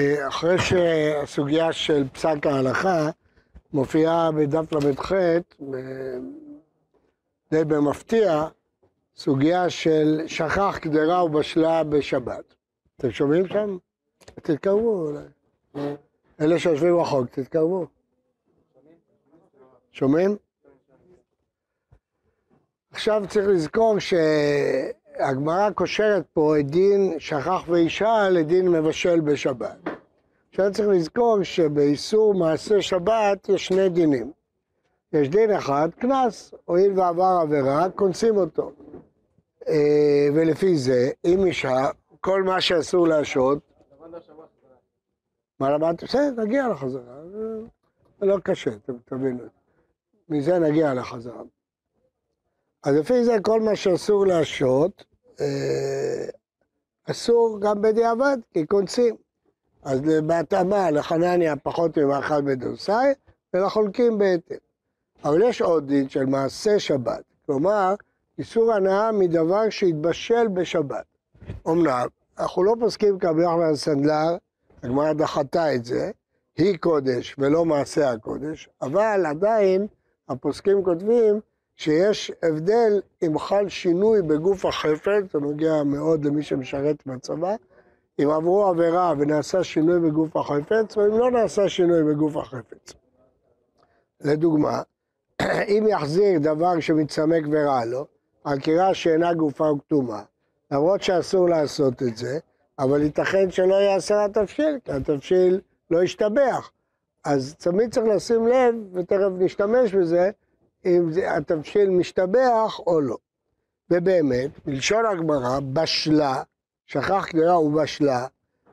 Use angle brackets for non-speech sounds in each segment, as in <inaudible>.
אחרי שהסוגיה של פסק ההלכה מופיעה בדף ל"ח, די במפתיע, סוגיה של שכח קדרה ובשלה בשבת. אתם שומעים שם? תתקרבו אולי. אלה שיושבים רחוק, תתקרבו. שומעים? עכשיו צריך לזכור שהגמרא קושרת פה את דין שכח ואישה לדין מבשל בשבת. עכשיו צריך לזכור שבאיסור מעשה שבת יש שני דינים. יש דין אחד, קנס, הואיל ועבר עבירה, קונסים אותו. אה, ולפי זה, אם אישה, כל מה שאסור להשעות, מה למדת? בסדר, נגיע לחזרה, זה לא קשה, אתם תבינו. מזה נגיע לחזרה. אז לפי זה כל מה שאסור להשעות, אה, אסור גם בדיעבד, כי קונסים. אז בהתאמה לחנניה פחות ממאכל בדורסאי, ולחולקים בהתאם. אבל יש עוד דין של מעשה שבת, כלומר, איסור הנאה מדבר שהתבשל בשבת. אמנם, אנחנו לא פוסקים כרבי יוחנן סנדלר, הגמרא דחתה את זה, היא קודש ולא מעשה הקודש, אבל עדיין הפוסקים כותבים שיש הבדל אם חל שינוי בגוף החפץ, זה נוגע מאוד למי שמשרת בצבא, אם עברו עבירה ונעשה שינוי בגוף החפץ, או אם לא נעשה שינוי בגוף החפץ. לדוגמה, <clears throat> אם יחזיר דבר שמצמק ורע לו, עקירה שאינה גופה וכתומה, למרות שאסור לעשות את זה, אבל ייתכן שלא יעשה התבשיל, כי התבשיל לא ישתבח. אז תמיד צריך לשים לב, ותכף נשתמש בזה, אם התבשיל משתבח או לא. ובאמת, בלשון הגמרא, בשלה, שכח קדירה ובשלה,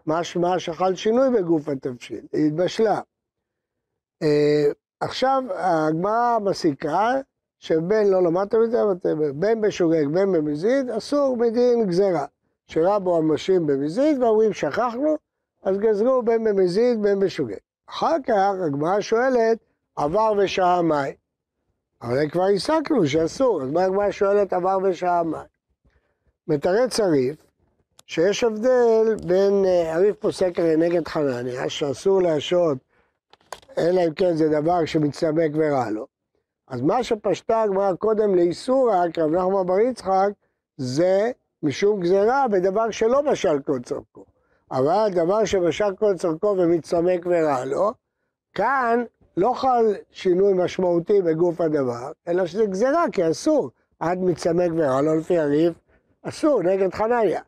משמע שחל שינוי בגוף התבשיל, היא התבשלה. אה, עכשיו הגמרא מסיקה שבין, לא למדתם את זה, אבל בין בשוגג בין במזיד, אסור מדין גזירה. שרבו המשים במזיד ואומרים שכחנו, אז גזרו בין במזיד בין בשוגג. אחר כך הגמרא שואלת, עבר ושעה מים. אבל כבר הסקנו שאסור, אז מה הגמרא שואלת עבר ושעה מים? מתרץ הריף, שיש הבדל בין אה, הריף פוסק הרי נגד חנניה, שאסור להשעות, אלא אם כן זה דבר שמצטמק ורע לו. אז מה שפשטה הגמרא קודם לאיסורא, כי רב נחמן בר יצחק, זה משום גזירה בדבר שלא בשל כל צורכו. אבל דבר שבשל כל צורכו ומצטמק ורע לו, כאן לא חל שינוי משמעותי בגוף הדבר, אלא שזה גזירה, כי אסור. עד מצמק ורע לו לפי הריב, אסור, נגד חניה.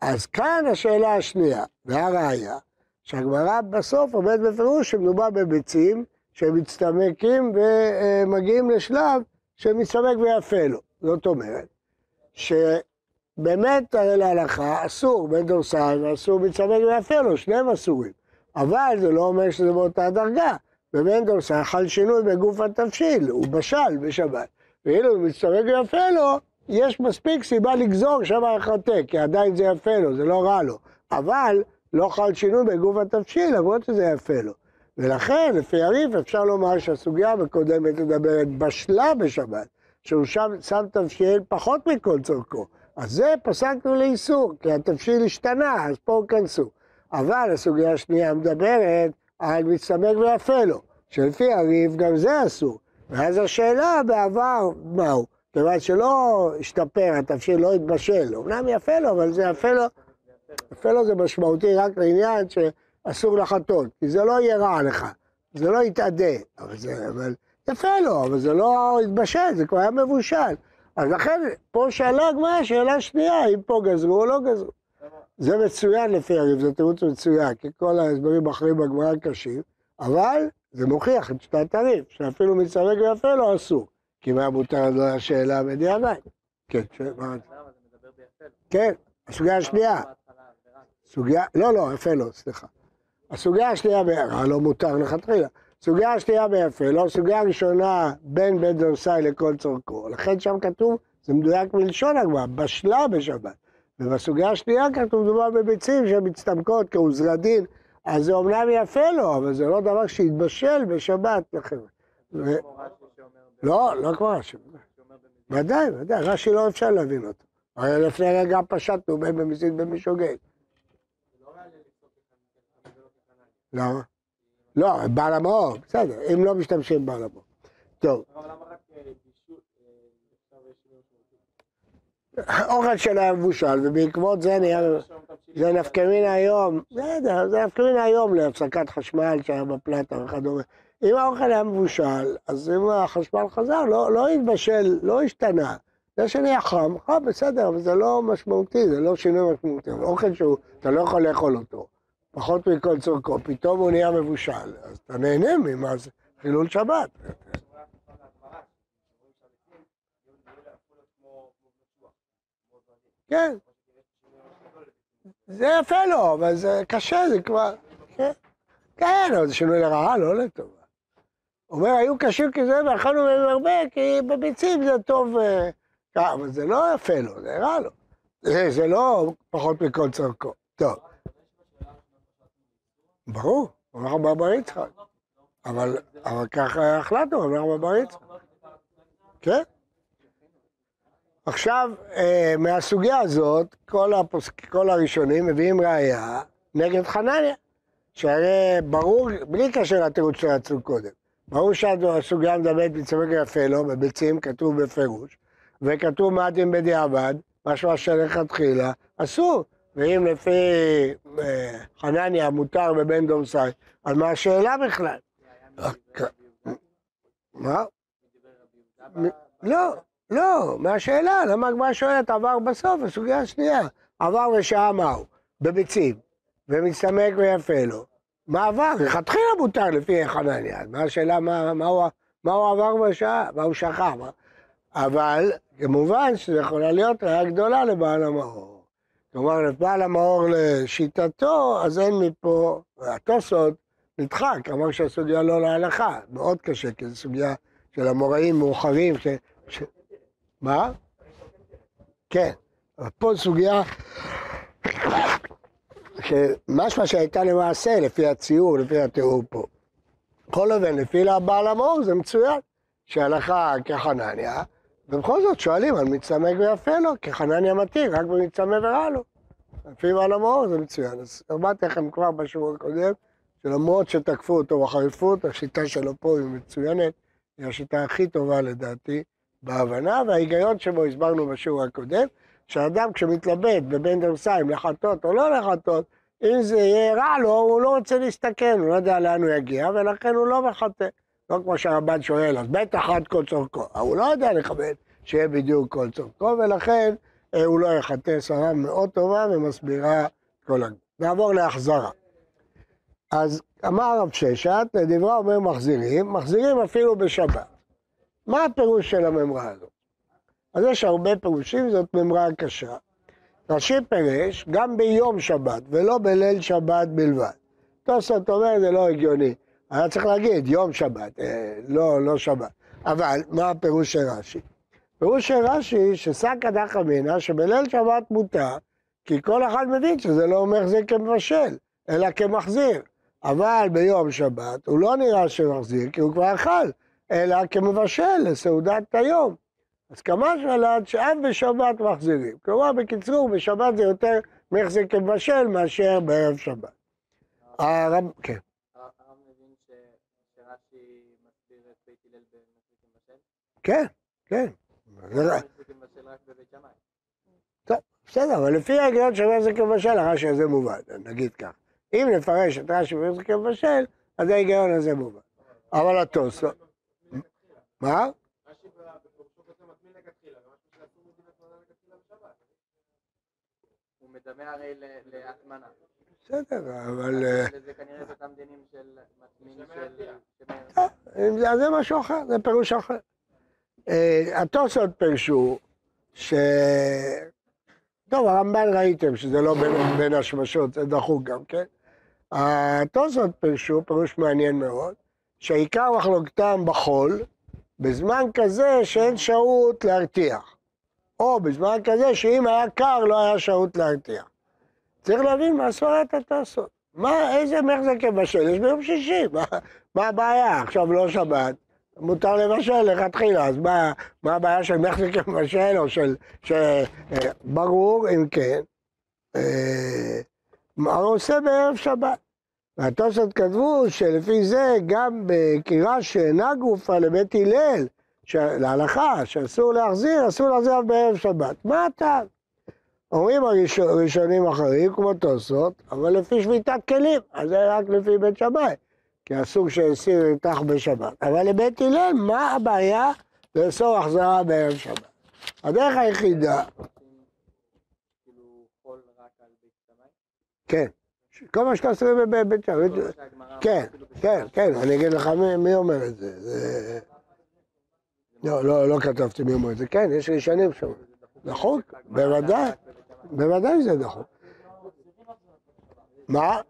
אז כאן השאלה השנייה, והראיה, שהגמרא בסוף עומד בפירוש שמדובר בביצים שמצטמקים ומגיעים לשלב שמצטמק ויפה לו. זאת אומרת, שבאמת הרי להלכה אסור בין דורסיים ואסור מצטמק ויפה לו, שניהם אסורים. אבל זה לא אומר שזה באותה דרגה. במנדלסון חל שינוי בגוף התבשיל, הוא בשל בשבת. ואילו הוא מצטרק ויפה לו, יש מספיק סיבה לגזור שם יחטא, כי עדיין זה יפה לו, זה לא רע לו. אבל לא חל שינוי בגוף התבשיל, למרות שזה יפה לו. ולכן, לפי הריף, אפשר לומר שהסוגיה הקודמת מדברת בשלה בשבת, שהוא שם שם תבשיל פחות מכל צורכו. אז זה פסקנו לאיסור, כי התבשיל השתנה, אז פה כנסו. אבל הסוגיה השנייה מדברת על מצטמק ויפה לו, שלפי הריב גם זה אסור. ואז השאלה בעבר, מהו? כיוון שלא השתפר, התבשיל לא התבשל, אמנם יפה לו, אבל זה יפה לו, יפה לו זה משמעותי רק לעניין שאסור לחתול, כי זה לא יהיה רע לך, זה לא יתאדה, אבל, זה, אבל יפה לו, אבל זה לא התבשל, זה כבר היה מבושל. אז לכן, פה שאלה הגמרא, שאלה שנייה, אם פה גזרו או לא גזרו. זה מצוין לפי הריב, זה תירוץ מצוין, כי כל ההסברים האחרים בגמרא קשים, אבל זה מוכיח את שנת הריב, שאפילו מצטרק ויפה לא אסור, כי מה מותר לו השאלה בדיעבד. כן, מה? כן, הסוגיה השנייה. סוגיה, לא, לא, יפה לא, סליחה. הסוגיה השנייה, לא מותר לכתחילה. סוגיה השנייה ביפה לא, סוגיה ראשונה בין בית דורסאי לכל צורכו. לכן שם כתוב, זה מדויק מלשון הגמרא, בשלה בשבת. ובסוגיה השנייה כתוב מדובר בביצים שמצטמקות כעוזרדין, אז זה אומנם יפה לו, אבל זה לא דבר שהתבשל בשבת לכם. ו... לא, לא כמו רש"י. ודאי, ודאי, רש"י לא אפשר להבין אותו. הרי לפני רגע פשטנו בין במסית בין בשוגג. למה? לא, בעל המאור, בסדר, אם לא משתמשים בעל המאור. טוב. אוכל שלה מבושל, ובעקבות זה נהיה... זה נפקא מינה היום, בסדר, זה נפקא מינה היום להפסקת חשמל שהיה בפלטה וכדומה. אם האוכל היה מבושל, אז אם החשמל חזר, לא, לא התבשל, לא השתנה. זה שנהיה חם, חם בסדר, אבל זה לא משמעותי, זה לא שינוי משמעותי. אוכל שהוא, אתה לא יכול לאכול אותו, פחות מכל צורכו, פתאום הוא נהיה מבושל, אז אתה נהנה ממה זה חילול שבת. כן. זה יפה לו, אבל זה קשה, זה כבר... כן, כן אבל זה שינוי לרעה, לא לטובה. אומר, היו קשים כזה ואכלנו מהם הרבה, כי בביצים זה טוב, אה, אבל זה לא יפה לו, זה רע לו. זה, זה לא פחות מכל צורכו. טוב. ברור, אמר בבר יצחק. אבל, ככה החלטנו, אמר בבר יצחק. כן? עכשיו, אה, מהסוגיה הזאת, כל, הפוסק, כל הראשונים מביאים ראייה נגד חנניה, שהרי ברור, בלי קשר לתירוץ שרצו קודם, ברור שהסוגיה מדברת בצמק יפה לו, בביצים כתוב בפירוש, וכתוב מעטים בדיעבד, משמע שלכתחילה, אסור. ואם לפי אה, חנניה מותר בבן דורסי, אז מה השאלה בכלל? מה? לא, לא, מהשאלה, למה הגמרא שואלת עבר בסוף, הסוגיה השנייה, עבר ושעה מהו? בביצים, ומצטמק ויפה לו. מה עבר? לכתחילה מותר לפי חנניה, מה השאלה, מה, מה, הוא, מה הוא עבר בשעה, מה הוא שכח, אבל כמובן שזה יכולה להיות ראיה גדולה לבעל המאור. כלומר, לבעל המאור לשיטתו, אז אין מפה, התוספות נדחק, אמר שהסוגיה לא להלכה, מאוד קשה, כי זו סוגיה של המוראים מאוחרים, ש... ש... מה? כן, פה סוגיה שמשמע שהייתה למעשה, לפי הציור, לפי התיאור פה. בכל אופן, לפי הבעל המאור זה מצוין, שהלכה כחנניה, ובכל זאת שואלים על מצטמק ויפה לו, כחנניה מתיר, רק במצטמא ורע לו. לפי בעל המאור זה מצוין. אז אמרתי לכם כבר בשיעור הקודם, שלמרות שתקפו אותו בחריפות, השיטה שלו פה היא מצוינת, היא השיטה הכי טובה לדעתי בהבנה, וההיגיון שבו הסברנו בשיעור הקודם, שאדם כשמתלבט בבין דרסיים לחטות או לא לחטות, אם זה יהיה רע לו, הוא לא רוצה להסתכן, הוא לא יודע לאן הוא יגיע, ולכן הוא לא מחטא. לא כמו שהרבן שואל, אז בטח עד כל צורכו. הוא לא יודע לכבד שיהיה בדיוק כל צורכו, ולכן אה, הוא לא יחטא שרה מאוד טובה ומסבירה כל הגבול. נעבור להחזרה. אז אמר רב ששת, לדברה אומר מחזירים, מחזירים אפילו בשבת. מה הפירוש של הממרה הזאת? אז יש הרבה פירושים, זאת ממרה קשה. רש"י פירש גם ביום שבת ולא בליל שבת בלבד. תוספות אומר זה לא הגיוני. היה צריך להגיד יום שבת, אה, לא, לא שבת. אבל מה הפירוש של רש"י? פירוש של רש"י שסקא דחא אמינא שבליל שבת מותר, כי כל אחד מבין שזה לא אומר זה כמבשל, אלא כמחזיר. אבל ביום שבת הוא לא נראה שמחזיר, כי הוא כבר אכל, אלא כמבשל לסעודת היום. אז כמה שלט שאף בשבת מחזירים. כלומר, בקיצור, בשבת זה יותר מחזיר כמבשל מאשר בערב שבת. הרב, כן. כן, כן. טוב, בסדר, אבל לפי ההיגיון של מחזיר כמבשל, הרש"י הזה מובן, נגיד כך. אם נפרש את רש"י מחזיר כמבשל, אז ההיגיון הזה מובן. אבל התוספות... מה? הוא מדמה הרי להטמנה. בסדר, אבל... אה, זה כנראה אותם דינים של מטמין של... אה, זה משהו אחר, זה פירוש אחר. אה, התוספות פירשו ש... טוב, הרמב"ן ראיתם שזה לא בין, בין השמשות, זה דחוק גם כן. התוספות פירשו, פירוש מעניין מאוד, שעיקר מחלוקתם בחול, בזמן כזה שאין שהות להרתיח. או בזמן כזה שאם היה קר לא היה שהות להרתיח. צריך להבין מה סברת התעשות. מה, איזה מחזק כבשל יש ביום שישי? מה, מה הבעיה? עכשיו לא שבת, מותר לבשל לכתחילה, אז מה, מה הבעיה של מחזק כבשל או של... ש, אה, ברור, אם כן, אה, מה הוא עושה בערב שבת? והתוספות כתבו שלפי זה גם בקירה שאינה גופה לבית הלל, ש- להלכה, שאסור להחזיר, אסור להחזיר אף בערב שבת. מה הטעם? אומרים הראשונים אחרים, כמו תוספות, אבל לפי שביתת כלים, אז זה רק לפי בית שמאי, כי אסור שהסיר ירתח בשבת. אבל לבית הלל, מה הבעיה לאסור החזרה בערב שבת? הדרך היחידה, כאילו? כן, כל מה שאתה עושה בבית כל מה שהגמרא כן, בשבת. כן, כן, אני אגיד לך מי, אומר את זה. לא, לא, לא כתבתי מי אומר את זה. כן, יש ראשונים שם. נכון, בוודאי, בוודאי זה נכון. מה?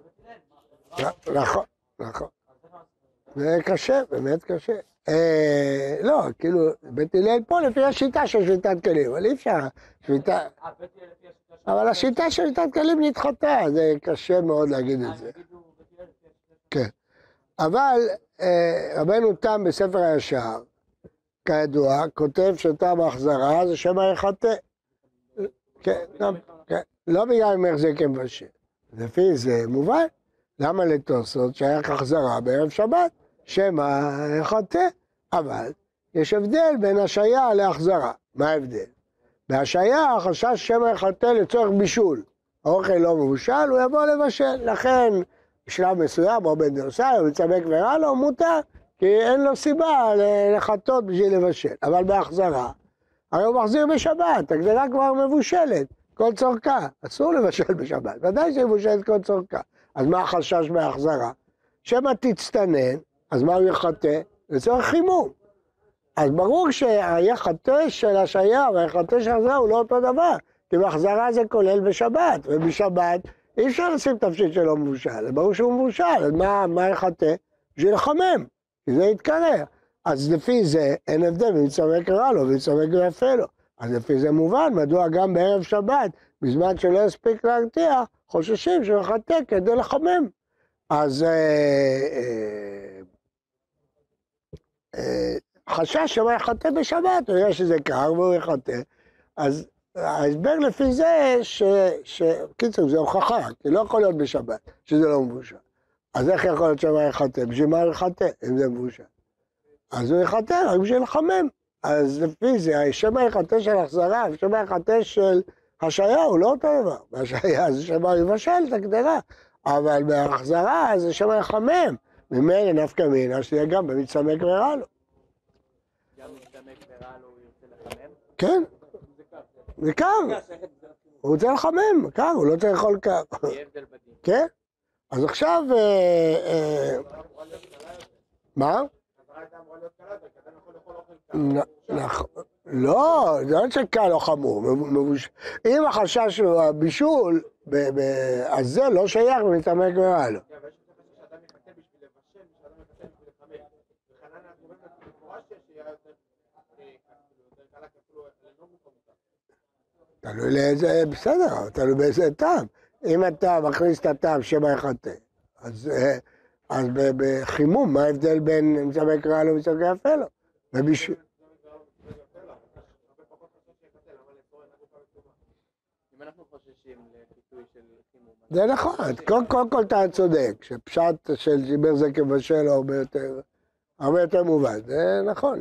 נ- נכון, נכון. זה קשה, באמת קשה. אה, לא, כאילו, בית הלל פה לפי השיטה של שביתת כלים, אבל אי אפשר, שביתה... אבל השיטה של שביתת כלים נדחתה, זה קשה מאוד להגיד את זה. כן. אבל אה, רבנו תם בספר הישר, כידוע, כותב שתם ההחזרה זה שמא יחטא. כן, לא, כן, לא בגלל מחזיק כמבשל. לפי זה מובן. למה לתוספות שייך החזרה בערב שבת? שמא יחטא. אבל יש הבדל בין השעיה להחזרה. מה ההבדל? בהשעיה החשש שמא יחטא לצורך בישול. האוכל לא מבושל, הוא יבוא לבשל. לכן בשלב מסוים, או בן דורסאי, או מצמק ורע לו, מותר, כי אין לו סיבה לחטות בשביל לבשל. אבל בהחזרה, הרי הוא מחזיר בשבת, הגדרה כבר מבושלת, כל צורכה. אסור לבשל בשבת, ודאי שהיא מבושלת כל צורכה. אז מה החשש בהחזרה? שמא תצטנן, אז מה הוא יחטא? לצורך חימום. אז ברור שהיחטא של השעיה והיחטא של החזרה הוא לא אותו דבר, כי בהחזרה זה כולל בשבת, ובשבת אי אפשר לשים תפשיט שלא מבושל, ברור שהוא מבושל, אז מה, מה יחטא? בשביל לחמם, כי זה יתקרר. אז לפי זה אין הבדל בין צמק רע לו וצמק ויפה לו. אז לפי זה מובן מדוע גם בערב שבת, בזמן שלא יספיק להרתיח, חוששים שהוא יחטא כדי לחמם. אז אה, אה, חשש שהוא יחטא בשבת, הוא יודע שזה קר והוא יחטא. אז ההסבר לפי זה, ש... ש... קיצור, זה הוכחה, כי לא יכול להיות בשבת, שזה לא מבושל. אז איך יכול להיות שהוא יחטא? בשביל מה יחטא, אם זה מבושל? אז הוא יחטא רק בשביל לחמם. אז לפי זה, השם היחטא של החזרה ושם היחטא של השעיה הוא לא אותו דבר. בהשעיה זה שם יבשל את הגדרה, אבל בהחזרה זה שם יחמם. ממילא נפקא מינה שיהיה גם במצמק ורע לו. גם מצטמק ורע לו, הוא ירצה לחמם. כן, זה קר, הוא רוצה לחמם, קר, הוא לא צריך לאכול קר. <laughs> כן? אז עכשיו, אה, אה, מה? לא, זה לא שקל או חמור. אם החשש הוא הבישול, אז זה לא שייך ומתעמק ורע תלוי לאיזה, בסדר, תלוי באיזה טעם. אם אתה מכניס את הטעם שמא יחטא, אז, אה, אז בחימום, מה ההבדל בין מצמק רע לו ומצמק יפה לו? ובש... אם אנחנו חוששים לחיטוי של חימום, אז זה נכון, קודם כל, כל אתה צודק, שפשט של זיבר זה כבשל הרבה יותר מובן, זה נכון.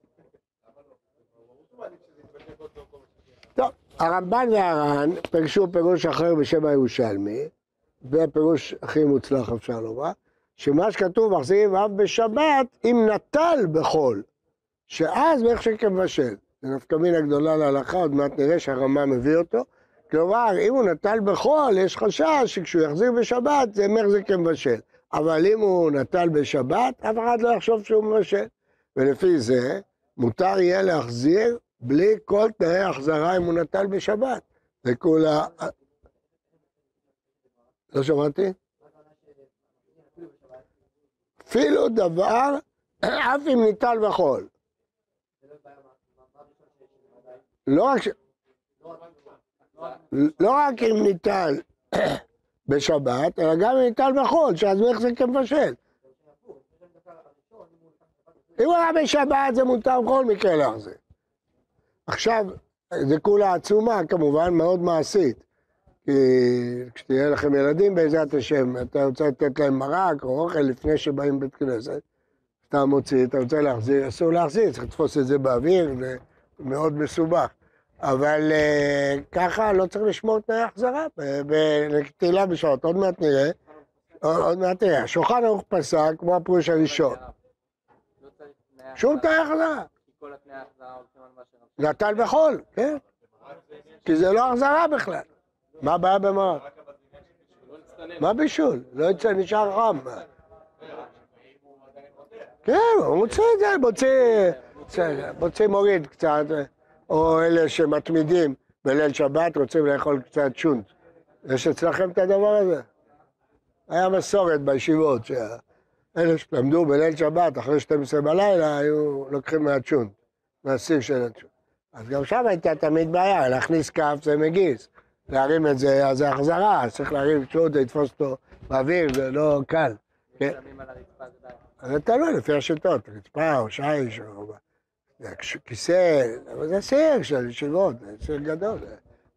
טוב, הרמב"ן והר"ן פירשו פירוש אחר בשם הירושלמי, ופירוש הכי מוצלח אפשר לומר, שמה שכתוב מחזירים אף בשבת אם נטל בחול, שאז איך שכמבשל. זה נפקא מינה גדולה להלכה, עוד מעט נראה שהרמב"ם מביא אותו. כלומר, אם הוא נטל בחול, יש חשש שכשהוא יחזיר בשבת זה מחזיק כמבשל. אבל אם הוא נטל בשבת, אף אחד לא יחשוב שהוא מבשל. ולפי זה, מותר יהיה להחזיר בלי כל תנאי החזרה אם הוא נטל בשבת. זה כולה... לא שמעתי? אפילו דבר, אף אם ניטל בחול. לא רק. לא רק אם ניטל בשבת, אלא גם אם ניטל בחול, שאז הוא יחזיק כמבשל. אם הוא היה בשבת זה מותר בכל מקרה להחזיר. עכשיו, זה כולה עצומה כמובן, מאוד מעשית. כי כשתהיה לכם ילדים בעזרת השם, אתה רוצה לתת להם מרק או אוכל לפני שבאים לבית כנסת, אתה מוציא, אתה רוצה להחזיר, אסור להחזיר, צריך לתפוס את זה באוויר, זה מאוד מסובך. אבל uh, ככה לא צריך לשמור תנאי החזרה בנטילה בשעות, עוד מעט נראה, עוד, מעט נראה. השולחן ערוך פסק, כמו הפירוש הראשון. לא שום תנאי החזרה. כל התנאי החזרה הולכים על מה שרצו. נטל בחול, כן? כי זה לא החזרה בכלל. מה הבעיה נצטנן. מה בישול? לא יצא, נשאר חם. כן, הוא מוציא את זה, מוציא, מוציא מוריד קצת, או אלה שמתמידים בליל שבת רוצים לאכול קצת שונט. יש אצלכם את הדבר הזה? היה מסורת בישיבות, שאלה שלמדו בליל שבת, אחרי 12 בלילה, היו לוקחים מהצ'ונט, מהסיר של הצ'ונט. אז גם שם הייתה תמיד בעיה, להכניס כף זה מגיס. להרים את זה, אז זה החזרה, צריך להרים צ'ונט לתפוס אותו באוויר, זה לא קל. כן. זה תלוי לפי השיטות, רצפה או שיש או כיסא, אבל זה סיר של ישיבות, זה סיר גדול,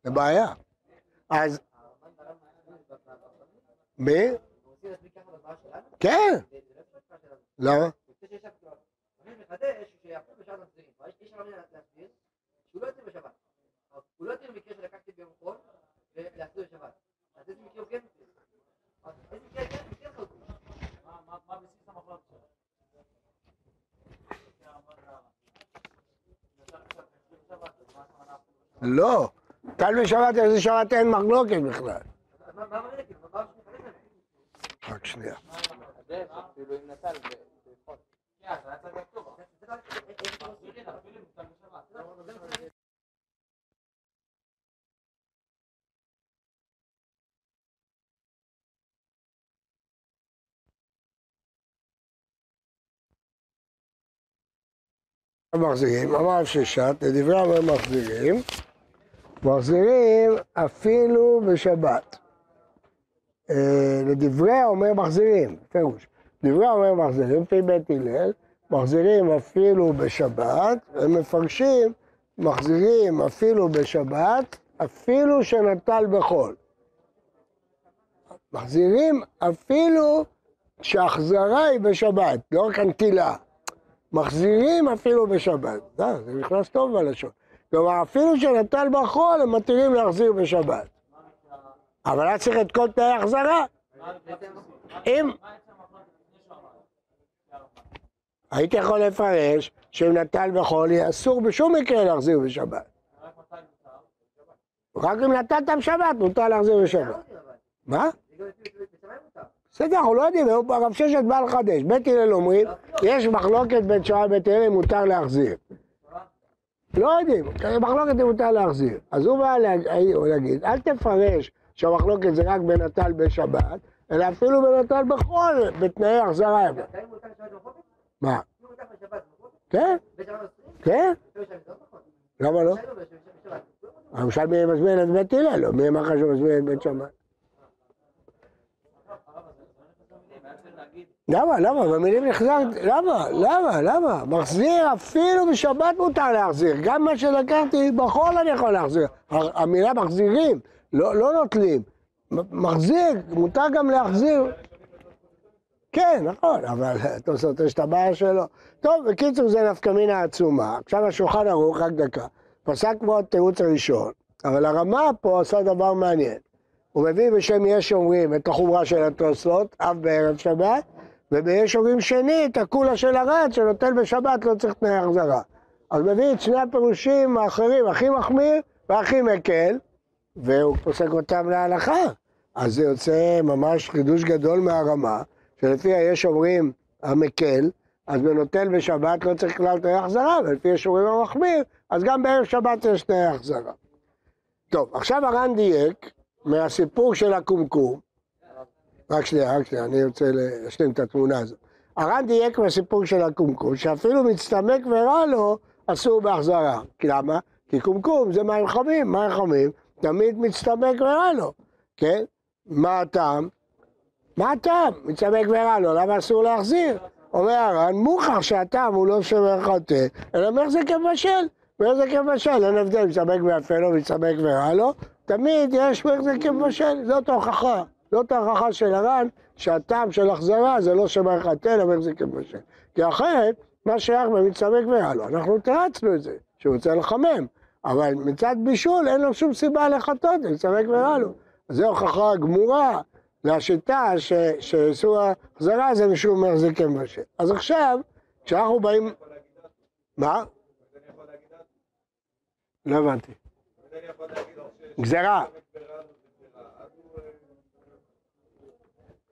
זה בעיה. אז... מי? כן. למה? לא איזה מקרה הוא כן כן? לא. טל בשבת, איזה שבת אין מחלוקת בכלל. מה מראה? כאילו. מחזירים, אמר ששת, לדברי אומר מחזירים, מחזירים אפילו בשבת. אה, לדברי האומר מחזירים, פירוש. דברי האומר מחזירים, לפי בית הלל, מחזירים אפילו בשבת, הם מפרשים מחזירים אפילו בשבת, אפילו שנטל בחול. מחזירים אפילו כשהחזרה היא בשבת, לא רק הנטילה. מחזירים אפילו בשבת. אה, זה נכנס טוב בלשון. כלומר, אפילו שנטל בחול, הם מתירים להחזיר בשבת. אבל היה צריך את כל תנאי ההחזרה. אם... הייתי יכול לפרש שאם נטל בחול, יהיה אסור בשום מקרה להחזיר בשבת. רק אם נתת בשבת, מותר להחזיר בשבת. מה? בסדר, אנחנו לא יודעים, הרב ששת בא לחדש. בית הלל אומרים, יש מחלוקת בין שעה ובית הלל אם מותר להחזיר. לא יודעים, מחלוקת אם מותר להחזיר. אז הוא בא לה- להגיד, אל תפרש שהמחלוקת זה רק בנטל בשבת, אלא אפילו בנטל בחול, בתנאי החזרה. מה? כן? כן? לא נכון. למה לא? בשבת. הירושלמי מזמין את בית הלל, לא? מי אמר לך שהוא מזמין את בית שמאי? למה? למה? במילים נחזרת, למה? למה? למה? מחזיר אפילו בשבת מותר להחזיר. גם מה שלקחתי בחול אני יכול להחזיר. המילה מחזירים, לא, לא נוטלים. מחזיר, מותר גם להחזיר. כן, נכון, אבל <laughs> תוספות יש את הבעיה שלו. טוב, בקיצור זה נפקא מינה עצומה. עכשיו השולחן ערוך, רק דקה. פסק כמו התירוץ הראשון, אבל הרמה פה עשה דבר מעניין. הוא מביא בשם יש אומרים את החומרה של התוספות, אף בערב שבת, וביש אומרים שני את הקולה של הרד שנוטל בשבת לא צריך תנאי החזרה. אז מביא את שני הפירושים האחרים, הכי מחמיר והכי מקל, והוא פוסק אותם להלכה. אז זה יוצא ממש חידוש גדול מהרמה, שלפי היש אומרים המקל, אז בנוטל בשבת לא צריך כלל תנאי החזרה, ולפי יש אומרים המחמיר, אז גם בערב שבת יש תנאי החזרה. טוב, עכשיו הר"ן דייק מהסיפור של הקומקום. רק שנייה, רק שנייה, אני רוצה להשלים את התמונה הזאת. הר"ן דייק מהסיפור של הקומקום, שאפילו מצטמק ורע לו, אסור בהחזרה. כי למה? כי קומקום זה מים חמים, מים חמים תמיד מצטמק ורע לו, כן? מה הטעם? מה הטעם? מצטמק ורע לו, למה אסור להחזיר? אומר הר"ן, מוכח שהטעם הוא לא שומר חוטא, אלא מחזק כבשל. מחזק כבשל, אין הבדל, מצטמק ויפה לו, מצטמק ורע לו, תמיד יש מחזק כבשל, זאת ההוכחה. זאת ההוכחה של הר"ן, שהטעם של החזרה זה לא שומר חוטא, אלא מחזק כבשל. כי אחרת, מה שייך במצטמק ורע לו? אנחנו תרצנו את זה, שהוא רוצה לחמם. אבל מצד בישול אין לו שום סיבה לחטות, לצמק ורע לו. זו הוכחה גמורה לשיטה שאיסור החזרה זה משום מחזיק מבשל. אז עכשיו, כשאנחנו באים... מה? לא הבנתי. גזירה.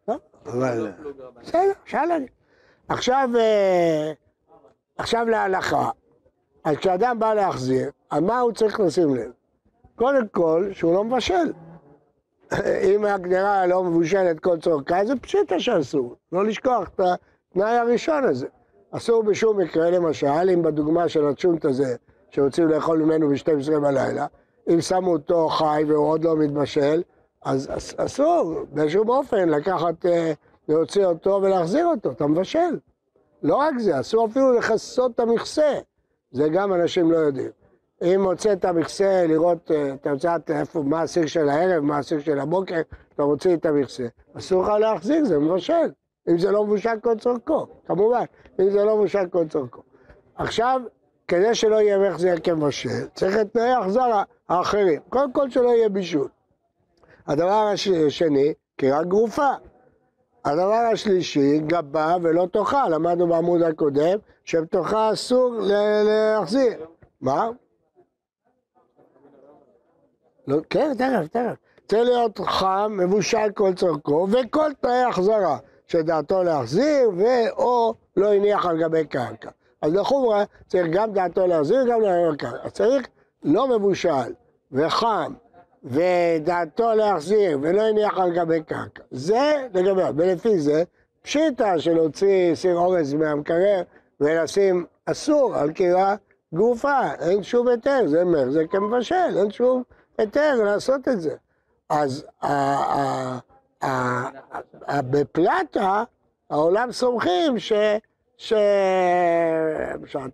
לא, אבל... לא רבן. בסדר, אפשר להגיד. עכשיו, אה, עכשיו להלכה. אז כשאדם בא להחזיר, על מה הוא צריך לשים לב? קודם כל, שהוא לא מבשל. <laughs> אם הגדרה לא מבושלת כל צורכה, זה פשיטה שאסור. לא לשכוח את התנאי הראשון הזה. אסור בשום מקרה, למשל, אם בדוגמה של הצ'ונט הזה, שרוצים לאכול ממנו ב-12 בלילה, אם שמו אותו חי והוא עוד לא מתבשל, אז אס- אסור בשום אופן לקחת, אה, להוציא אותו ולהחזיר אותו, אתה מבשל. לא רק זה, אסור אפילו לכסות את המכסה. זה גם אנשים לא יודעים. אם הוצאת מכסה, לראות, אה, אתה רוצה איפה, מה הסיר של הערב, מה הסיר של הבוקר, אתה מוציא את המכסה. אסור לך להחזיק, זה מבשל. אם זה לא מבושל כל צורכו, כמובן, אם זה לא מבושל כל צורכו. עכשיו, כדי שלא יהיה מחזר כמבשל, צריך את תנאי ההחזרה האחרים. קודם כל שלא יהיה בישול. הדבר הש- השני, קריאה גרופה. הדבר השלישי, גבה ולא תאכל. למדנו בעמוד הקודם, שבתוכה אסור להחזיר. מה? לא, כן, תכף, תכף. צריך להיות חם, מבושל כל צורכו, וכל תנאי החזרה, שדעתו להחזיר, ו/או לא הניח על גבי קרקע. אז לחומרה צריך גם דעתו להחזיר, גם קרקע. אז צריך לא מבושל וחם, ודעתו להחזיר, ולא הניח על גבי קרקע. זה לגבי, ולפי זה, פשיטה של להוציא סיר אורז מהמקרר ולשים אסור על קירה גופה, אין שום היתר, זה אומר, זה כמבשל, אין שום היתר לעשות את זה. אז ה- ה- ה- ה- בפלטה, העולם סומכים ש... ש...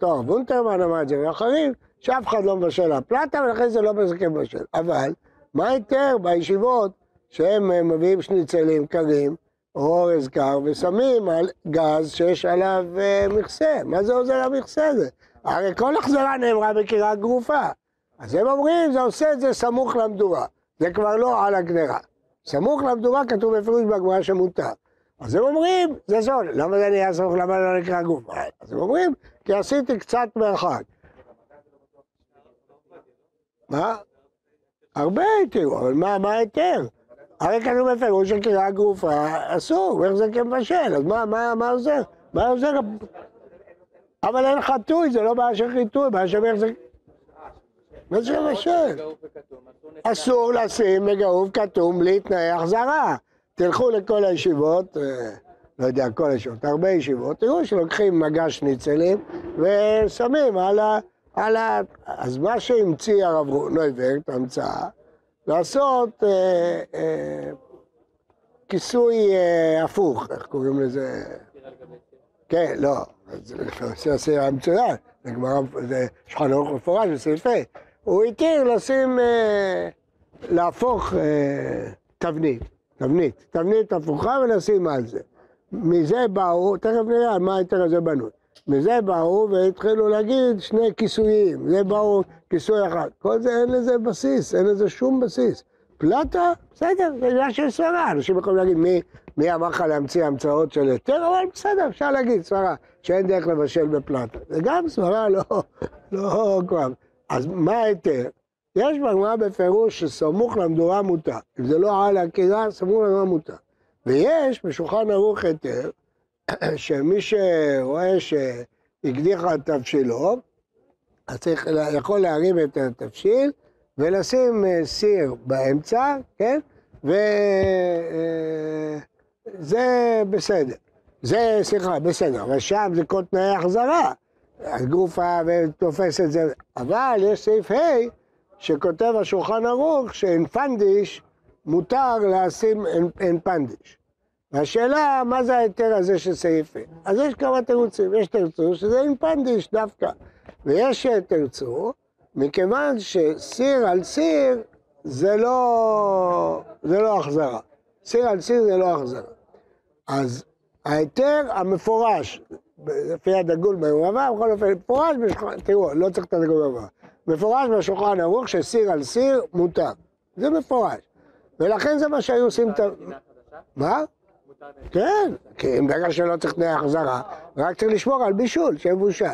הרב וונטרמן אמר את זה ואחרים, שאף אחד לא מבשל על פלטה ולכן זה לא מזכה מבשל. אבל מה היתר בישיבות שהם אה, מביאים שניצלים קרים או אורז קר ושמים על גז שיש עליו אה, מכסה? מה זה עוזר המכסה הזה? הרי כל החזרה נאמרה בקריאה גרופה. אז הם אומרים, זה עושה את זה סמוך למדורה. זה כבר לא על הגדרה. סמוך למדורה כתוב בפירוש בגמרא שמותר. אז הם אומרים, זה זול. למה זה נהיה סמוך? למה לא נקרא גוף? אז הם אומרים, כי עשיתי קצת מרחק. מה? הרבה היתרו, אבל מה ההיתר? הרי כתוב בפירוש שקריאה גופה אסור, איך זה כמבשל, אז מה, מה, מה עוזר? מה עוזר? אבל אין חטוי, זה לא בעיה של חיטוי, בעיה של איך זה... מה זה וכתום, אסור לשים בגרוב כתום בלי תנאי החזרה. תלכו לכל הישיבות, אה, לא יודע, כל הישיבות, הרבה ישיבות, תראו שלוקחים מגש ניצלים ושמים על ה... על ה... אז מה שהמציא הרב נויבר, את ההמצאה, לעשות אה, אה, כיסוי אה, הפוך, איך קוראים לזה? כן, לא, זה המצוין, זה גמרא, זה שולחן ערוך מפורש בסעיפי. הוא התיר לשים, אה, להפוך אה, תבנית, תבנית, תבנית הפוכה ולשים על זה. מזה באו, תכף נראה על מה היתר הזה בנוי. מזה באו והתחילו להגיד שני כיסויים, זה באו כיסוי אחד. כל זה אין לזה בסיס, אין לזה שום בסיס. פלטה, בסדר, זה עניין של סברה, אנשים יכולים להגיד מי, מי אמר לך להמציא המצאות של היתר, אבל בסדר, אפשר להגיד סברה, שאין דרך לבשל בפלטה. זה גם סברה לא, לא כבר. אז מה ההיתר? יש בגמרא בפירוש שסמוך למדורה מותר. אם זה לא על הקירה, סמוך למדורה מותר. ויש בשולחן ערוך היתר, <clears throat> שמי שרואה שהקדיחה תבשילו, אז צריך, יכול להרים את התבשיל ולשים אה, סיר באמצע, כן? וזה בסדר. זה, סליחה, בסדר, אבל שם זה כל תנאי החזרה. הגופה ותופס את זה. אבל יש סעיף ה' שכותב השולחן ערוך שאין פנדיש מותר לשים אין, פנדיש. והשאלה, מה זה ההיתר הזה של סעיף ה'? אז יש כמה תירוצים. יש תירוצים שזה אין פנדיש דווקא. ויש תירצו, מכיוון שסיר על סיר זה לא, זה לא החזרה. סיר על סיר זה לא החזרה. אז ההיתר המפורש, לפי הדגול במעבר, בכל אופן, מפורש, בשולחן- תראו, לא צריך את הדגול במעבר. מפורש בשולחן ערוך שסיר על סיר מותר. זה מפורש. ולכן זה מה שהיו עושים את ה... מה? כן, כי ברגע שלא צריך תנאי החזרה, רק צריך לשמור על בישול, שיהיה מבושל.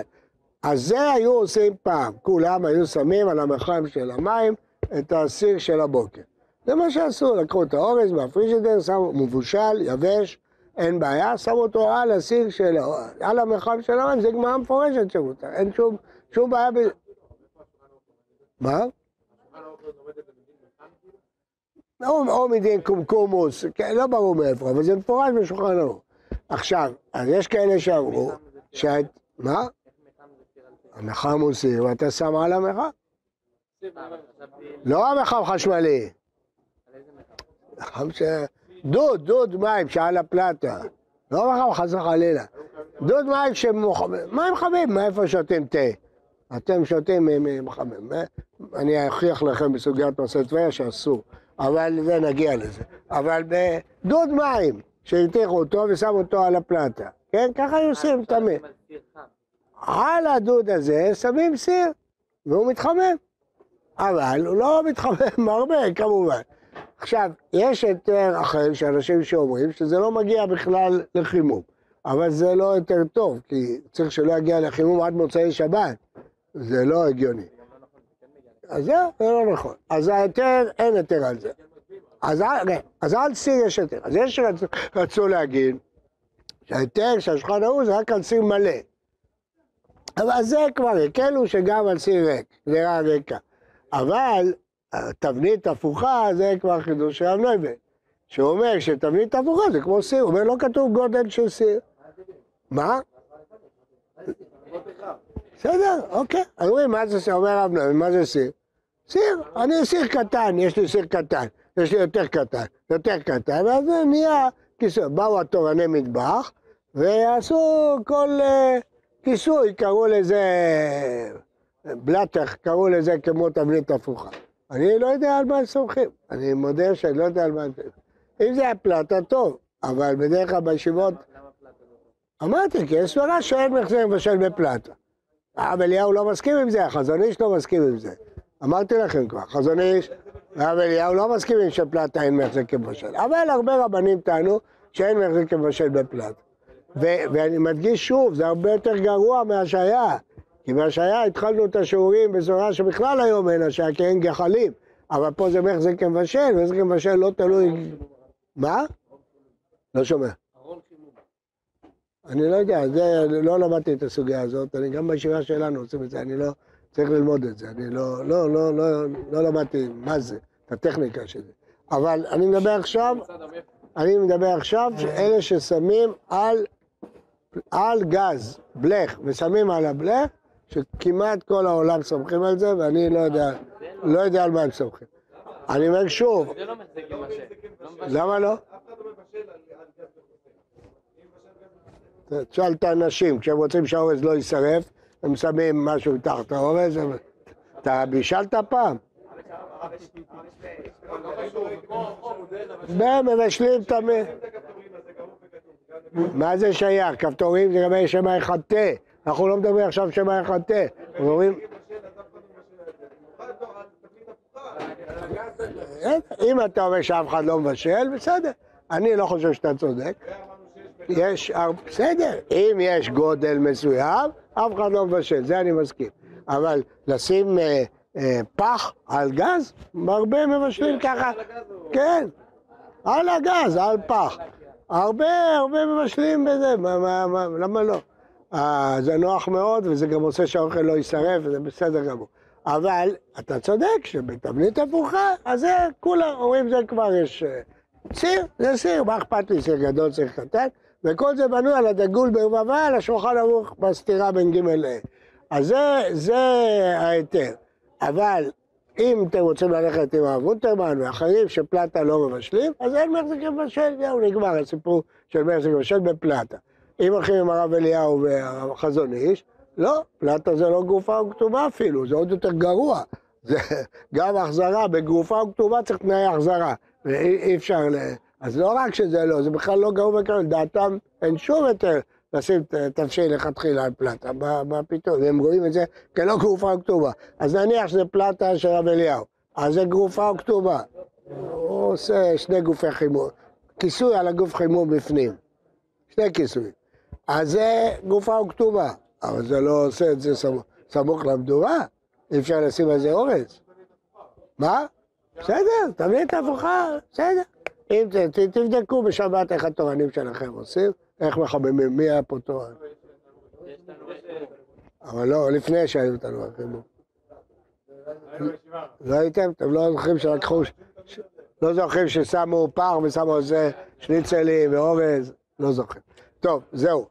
אז זה היו עושים פעם, כולם היו שמים על המרחם של המים את הסיר של הבוקר. זה מה שעשו, לקחו את האורז מהפריג'ידר, שמו מבושל, יבש, אין בעיה, שמו אותו על הסיר של, על המרחם של המים, זה גמרא מפורשת שמותר, אין שום, שום בעיה ב... מה? או, או מדין קומקומוס, כן, לא ברור מאיפה, אבל זה מפורש בשולחן ערוך. עכשיו, אז יש כאלה שאמרו, שה... מה? המחם הוא סיר, ואתה שם על המחם. לא המחם חשמלי, על איזה מחם? מחם ש... דוד, דוד מים שעל הפלטה. לא מחם חס וחלילה. דוד מים שמוחמם, מים חמים, מאיפה שותים תה? אתם שותים מחמם. אני אוכיח לכם בסוגיית מעשה טבריה שאסור, אבל זה נגיע לזה. אבל בדוד מים, שהטיחו אותו ושמו אותו על הפלטה. כן, ככה היו עושים תמיד. על הדוד הזה שמים סיר, והוא מתחמם. אבל הוא לא מתחמם <laughs> הרבה, כמובן. עכשיו, יש היתר אחר שאנשים שאומרים שזה לא מגיע בכלל לחימום, אבל זה לא היתר טוב, כי צריך שלא יגיע לחימום עד מוצאי שבת, זה לא הגיוני. אז זהו, זה לא נכון. אז ההיתר, אין היתר על זה. אז, על סיר יש היתר. אז יש רצו להגיד שההיתר של השולחן ההוא זה רק על סיר מלא. אבל זה כבר הקלו שגם על סיר ריק, נראה ריקה. אבל תבנית הפוכה זה כבר חידוש של רב נויבל, שהוא אומר שתבנית הפוכה זה כמו סיר, הוא אומר לא כתוב גודל של סיר. מה? בסדר, אוקיי. אז אומרים מה זה סיר, אומר רב מה זה סיר? סיר, אני סיר קטן, יש לי סיר קטן, יש לי יותר קטן, יותר קטן, ואז זה נהיה כיסוי. באו התורני מטבח ועשו כל אה, כיסוי, קראו לזה בלטח, קראו לזה כמו תבנית הפוכה. אני לא יודע על מה הם סומכים, אני מודה שאני לא יודע על מה הם סומכים. אם זה היה פלטה, טוב, אבל בדרך כלל בישיבות, לא? אמרתי, כי יש סברה שאין מחזר מבשל בפלטה. הרב אליהו לא מסכים עם זה, החזון איש לא מסכים עם זה. אמרתי לכם כבר, חזון איש והרב אליהו לא מסכימים שפלטה אין מחזר כמבשל. אבל הרבה רבנים טענו שאין מחזר כמבשל בפלטה. ואני מדגיש שוב, זה הרבה יותר גרוע מהשעיה. כי בהשעיה התחלנו את השיעורים בצורה שבכלל היום אין השעיה, כי אין גחלים. אבל פה זה מחזר כמבשל, מחזר כמבשל לא תלוי... מה? לא שומע. אני לא יודע, זה, לא למדתי את הסוגיה הזאת, אני גם בישיבה שלנו עושים את זה, אני לא צריך ללמוד את זה, אני לא, לא, לא, לא, לא למדתי מה זה, את הטכניקה של זה. אבל אני מדבר עכשיו, אני מדבר עכשיו שאלה ששמים על, על גז, בלך, ושמים על הבלך, שכמעט כל העולם סומכים על זה, ואני לא יודע, לא יודע על מה הם סומכים. אני אומר שוב, לא. לא. למה לא? תשאל את האנשים, כשהם רוצים שהאורז לא יישרף, הם שמים משהו מתחת האורז, אתה בישלת פעם? מבשלים תמיד. מה זה שייך? כפתורים זה לגבי שמא יחטא. אנחנו לא מדברים עכשיו שמא יחטא. אנחנו אומרים... אם אתה אומר שאף אחד לא מבשל, בסדר. אני לא חושב שאתה צודק. יש, בסדר, אם יש גודל מסוים, אף אחד לא מבשל, זה אני מסכים. אבל לשים אה, אה, פח על גז, הרבה מבשלים ככה, כן, על הגז, על פח. הרבה, הרבה מבשלים בזה, מה, מה, מה, למה לא? אה, זה נוח מאוד, וזה גם עושה שהאוכל לא יישרף, וזה בסדר גמור. אבל אתה צודק שבתבנית הפוכה, אז זה כולם אומרים זה כבר יש אה, סיר, זה סיר, מה אכפת לי סיר גדול, סיר קטן, וכל זה בנוי על הדגול ברבבה, על השולחן ערוך בסתירה בין ג' ל... אז זה, זה ההיתר. אבל אם אתם רוצים ללכת עם הרב אונטרמן ואחרים שפלטה לא מבשלים, אז אין מחזיק מבשל, זהו, נגמר הסיפור של מחזיק מבשל בפלטה. אם הולכים עם הרב אליהו והחזון איש, לא, פלטה זה לא גרופה וכתובה אפילו, זה עוד יותר גרוע. זה גם החזרה בגרופה וכתובה צריך תנאי החזרה, ואי אי אפשר ל... אז לא רק שזה לא, זה בכלל לא גרוע וכאלה, לדעתם אין שום היתר לשים תבשיל לכתחילה על פלטה, מה מה פתאום, והם רואים את זה כלא גרופה וכתובה. אז נניח שזה פלטה של רב אליהו, אז זה גרופה וכתובה. הוא עושה שני גופי חימום, כיסוי על הגוף חימום בפנים, שני כיסויים. אז זה גופה וכתובה, אבל זה לא עושה את זה סמוך, למדורה, אי אפשר לשים על זה אורז. מה? בסדר, תביא את ההפוכה, בסדר. אם תבדקו בשבת איך התורנים שלכם עושים, איך מחממים, מי היה פה תורן. חימום. אבל לא, לפני שהיו אותנו בחימום. לא הייתם? אתם לא זוכרים שלקחו, לא זוכרים ששמו פר ושמו זה שניצלים ואורז? לא זוכרים. טוב, זהו.